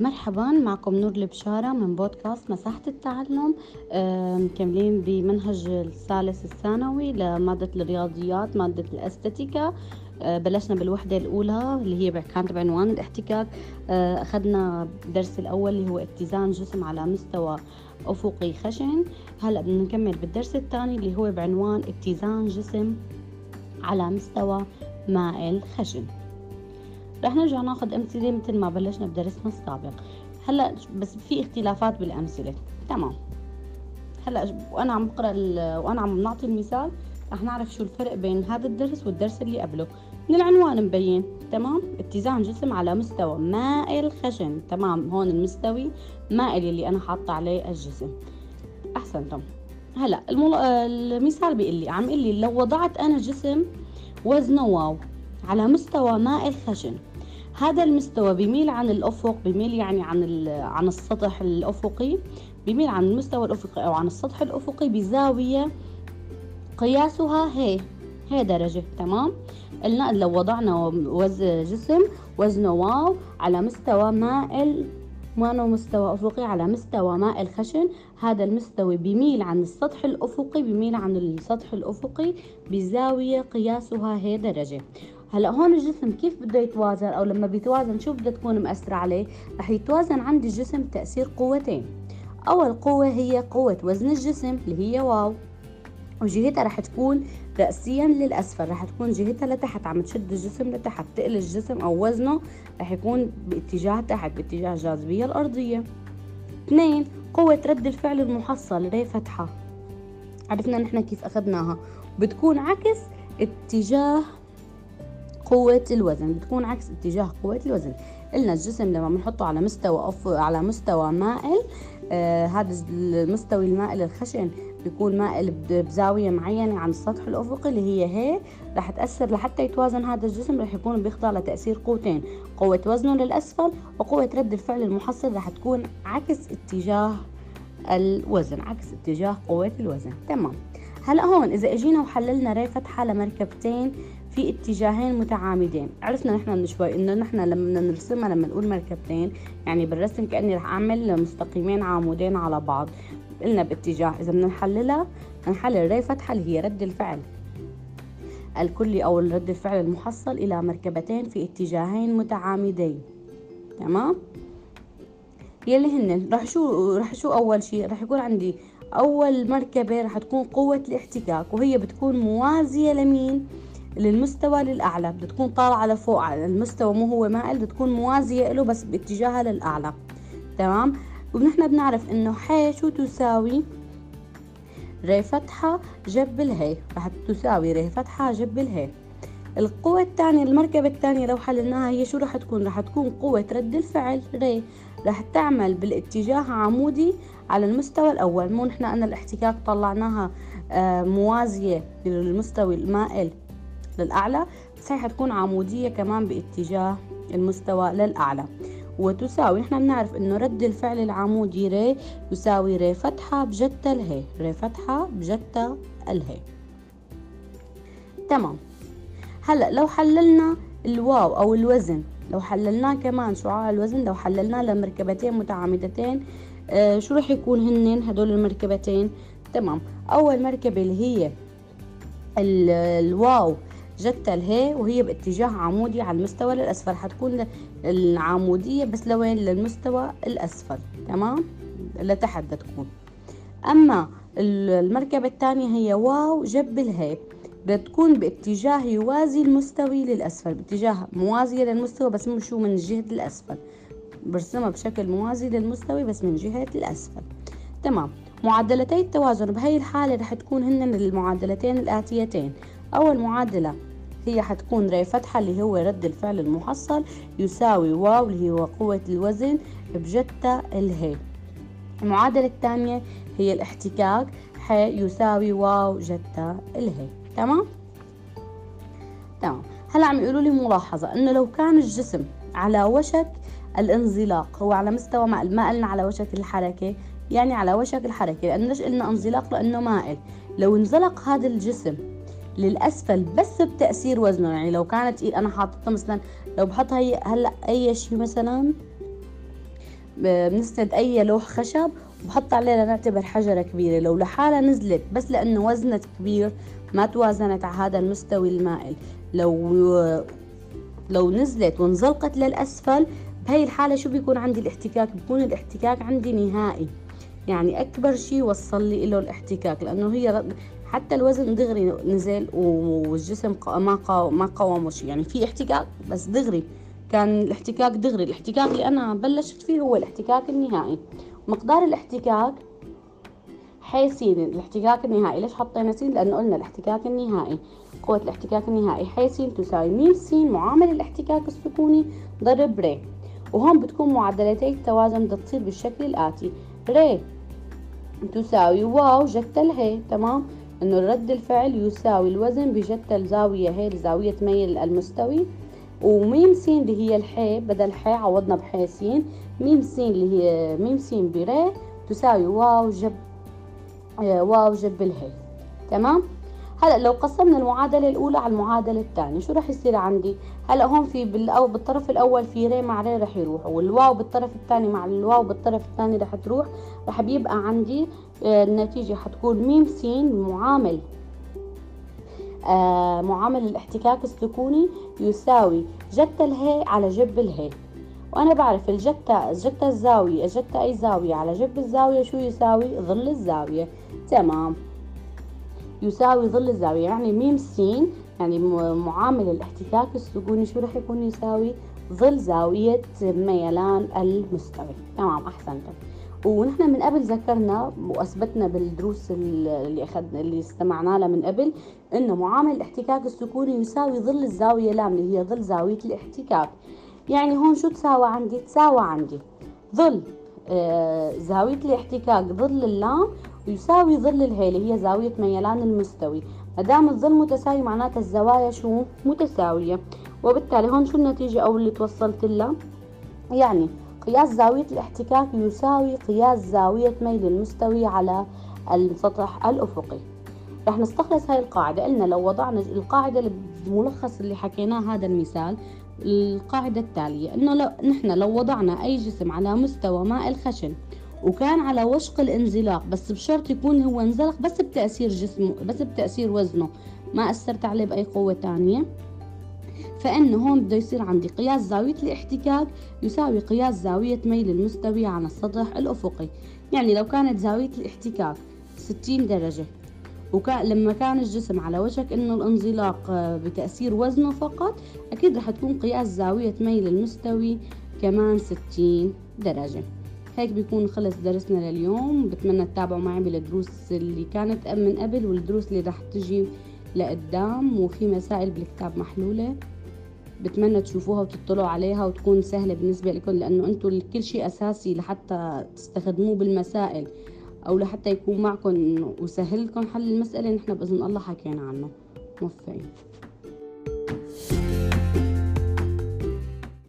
مرحبا معكم نور البشارة من بودكاست مساحة التعلم. مكملين بمنهج الثالث الثانوي لمادة الرياضيات مادة الأستاتيكا. آه، بلشنا بالوحدة الأولى اللي هي كانت بعنوان الاحتكاك. آه، أخذنا الدرس الأول اللي هو اتزان جسم على مستوى أفقي خشن. هلأ بدنا نكمل بالدرس الثاني اللي هو بعنوان اتزان جسم على مستوى مائل خشن. رح نرجع ناخذ أمثلة مثل ما بلشنا بدرسنا السابق. هلأ بس في اختلافات بالأمثلة. تمام. هلأ وأنا عم بقرأ وأنا عم نعطي المثال رح نعرف شو الفرق بين هذا الدرس والدرس اللي قبله. من العنوان مبين. تمام؟ اتزان جسم على مستوى مائل خشن. تمام؟ هون المستوي مائل اللي أنا حاطة عليه الجسم. أحسنتم. هلأ المل... المثال بيقول لي عم يقول لي لو وضعت أنا جسم وزنه واو على مستوى مائل خشن هذا المستوى بيميل عن الأفق بيميل يعني عن عن السطح الأفقي بيميل عن المستوى الأفقي أو عن السطح الأفقي بزاوية قياسها هي هي درجة تمام؟ قلنا لو وضعنا وز جسم وزنه واو على مستوى مائل ما مستوى أفقي على مستوى ماء الخشن هذا المستوى بيميل عن السطح الأفقي بيميل عن السطح الأفقي بزاوية قياسها هي درجة. هلا هون الجسم كيف بده يتوازن؟ أو لما بيتوازن شو بدها تكون مأثرة عليه؟ رح يتوازن عند الجسم تأثير قوتين. أول قوة هي قوة وزن الجسم اللي هي واو. وجهتها رح تكون رأسيا للأسفل رح تكون جهتها لتحت عم تشد الجسم لتحت تقل الجسم أو وزنه رح يكون باتجاه تحت باتجاه الجاذبية الأرضية. اثنين قوة رد الفعل المحصل ري فتحة. عرفنا نحن كيف أخذناها. بتكون عكس اتجاه قوة الوزن بتكون عكس اتجاه قوة الوزن. قلنا الجسم لما بنحطه على مستوى أف... على مستوى مائل آه هذا المستوي المائل الخشن بيكون مائل بزاوية معينة عن السطح الأفقي اللي هي هي رح تأثر لحتى يتوازن هذا الجسم رح يكون بيخضع لتأثير قوتين قوة وزنه للأسفل وقوة رد الفعل المحصل رح تكون عكس اتجاه الوزن عكس اتجاه قوة الوزن. تمام. هلا هون إذا إجينا وحللنا ري فتحة لمركبتين في اتجاهين متعامدين. عرفنا نحن من شوي إنه نحن لما نرسمها لما نقول مركبتين يعني بالرسم كأني رح أعمل مستقيمين عمودين على بعض. قلنا باتجاه إذا بدنا نحللها نحلل ري فتحه اللي هي رد الفعل. الكلي أو رد الفعل المحصل إلى مركبتين في اتجاهين متعامدين. تمام؟ يلي هن. رح شو رح شو أول شيء؟ رح يكون عندي أول مركبه رح تكون قوة الاحتكاك وهي بتكون موازية لمين؟ للمستوى للأعلى بدها تكون طالعة لفوق على المستوى مو هو مائل بدها تكون موازية له بس باتجاهها للأعلى. تمام؟ ونحن بنعرف إنه ح شو تساوي؟ ر فتحة جب الهي رح تساوي ر فتحة جب الهي القوة الثانية المركبة الثانية لو حللناها هي شو رح تكون؟ رح تكون قوة رد الفعل. ر رح تعمل بالاتجاه عمودي على المستوى الأول. مو نحن أن الاحتكاك طلعناها آه، موازية للمستوى المائل. للأعلى بس هي حتكون عمودية كمان باتجاه المستوى للأعلى. وتساوي نحن بنعرف إنه رد الفعل العمودي ري يساوي ري فتحة بجتا الهي ري فتحة بجتا الهي تمام. هلأ لو حللنا الواو أو الوزن لو حللناه كمان شعاع الوزن لو حللناه لمركبتين متعامدتين آه شو رح يكون هنن هدول المركبتين؟ تمام. أول مركبة اللي هي الواو جت الهي وهي باتجاه عمودي على المستوى للأسفل حتكون العمودية بس لوين؟ للمستوى الأسفل تمام؟ لتحت تكون. أما المركبة الثانية هي واو جب الهي. بتكون باتجاه يوازي المستوي للأسفل باتجاه موازية للمستوى بس مش من جهة الأسفل. برسمها بشكل موازي للمستوي بس من جهة الأسفل. تمام. معادلتي التوازن بهي الحالة رح تكون هن المعادلتين الآتيتين. أول معادلة هي حتكون ري فتحة اللي هو رد الفعل المحصل يساوي واو اللي هو قوة الوزن بجتا الهي المعادلة الثانية هي الاحتكاك ح يساوي واو جتا الهي تمام؟ تمام. هلا عم يقولوا لي ملاحظة إنه لو كان الجسم على وشك الانزلاق هو على مستوى ما قلنا على وشك الحركة يعني على وشك الحركة لأنه ليش قلنا انزلاق؟ لأنه مائل لو انزلق هذا الجسم للأسفل بس بتأثير وزنه. يعني لو كانت أنا حاططها مثلا لو بحط هي هلأ أي شيء مثلا بنسند أي لوح خشب وبحط عليه لنعتبر حجرة كبيرة. لو لحالها نزلت بس لأنه وزنت كبير ما توازنت على هذا المستوي المائل. لو لو نزلت وانزلقت للأسفل بهي الحالة شو بيكون عندي الاحتكاك؟ بيكون الاحتكاك عندي نهائي. يعني أكبر شيء وصل لي له الاحتكاك لأنه هي حتى الوزن دغري نزل والجسم ما ما قاومه شيء يعني في احتكاك بس دغري. كان الاحتكاك دغري. الاحتكاك اللي أنا بلشت فيه هو الاحتكاك النهائي. مقدار الاحتكاك حيسين الاحتكاك النهائي. ليش حطينا سين؟ لأنه قلنا الاحتكاك النهائي. قوة الاحتكاك النهائي حيسين تساوي م س معامل الاحتكاك السكوني ضرب ر وهون بتكون معادلتي التوازن بدها تصير بالشكل الآتي. ر تساوي واو جتا الهي تمام؟ إنه رد الفعل يساوي الوزن بجتا الزاوية هي لزاوية ميل المستوي. وميم س اللي هي الحي بدل حي عوضنا بحي س ميم س اللي هي ميم س بري تساوي واو جب آه، واو جب الهي تمام؟ هلا لو قسمنا المعادلة الأولى على المعادلة الثانية شو رح يصير عندي؟ هلا هون في بالأو بالطرف الأول في ري مع ري رح يروح والواو بالطرف الثاني مع الواو بالطرف الثاني رح تروح رح بيبقى عندي آه، النتيجة حتكون ميم س معامل. آه معامل الاحتكاك السكوني يساوي جتا الهي على جب الهي وأنا بعرف الجتا جتا الزاوية جتا أي زاوية على جب الزاوية شو يساوي؟ ظل الزاوية. تمام. يساوي ظل الزاوية. يعني ميم س يعني معامل الاحتكاك السكوني شو رح يكون يساوي؟ ظل زاوية ميلان المستوي. تمام أحسنتم. ونحن من قبل ذكرنا وأثبتنا بالدروس اللي أخذنا اللي استمعنا لها من قبل إنه معامل الاحتكاك السكوني يساوي ظل الزاوية لام اللي هي ظل زاوية الاحتكاك. يعني هون شو تساوى عندي؟ تساوى عندي ظل آه زاوية الاحتكاك ظل اللام يساوي ظل الهي اللي هي زاوية ميلان المستوي. ما دام الظل متساوي معناتها الزوايا شو؟ متساوية. وبالتالي هون شو النتيجة أو اللي توصلت لها؟ يعني قياس زاوية الاحتكاك يساوي قياس زاوية ميل المستوي على السطح الأفقي. رح نستخلص هاي القاعدة. قلنا لو وضعنا القاعدة الملخص اللي حكيناه هذا المثال القاعدة التالية. انه لو نحن لو وضعنا أي جسم على مستوى ماء الخشن وكان على وشق الانزلاق بس بشرط يكون هو انزلق بس بتأثير جسمه بس بتأثير وزنه. ما أثرت عليه بأي قوة تانية. فإنه هون بده يصير عندي قياس زاوية الاحتكاك يساوي قياس زاوية ميل المستوي على السطح الأفقي. يعني لو كانت زاوية الاحتكاك 60 درجة وكان لما كان الجسم على وشك إنه الانزلاق آه، بتأثير وزنه فقط أكيد رح تكون قياس زاوية ميل المستوي كمان 60 درجة. هيك بيكون خلص درسنا لليوم. بتمنى تتابعوا معي بالدروس اللي كانت من قبل والدروس اللي رح تجي لقدام وفي مسائل بالكتاب محلولة. بتمنى تشوفوها وتطلعوا عليها وتكون سهلة بالنسبة لكم لأنه أنتم كل شيء أساسي لحتى تستخدموه بالمسائل أو لحتى يكون معكم وسهل لكم حل المسألة. نحن بإذن الله حكينا عنه. موفقين.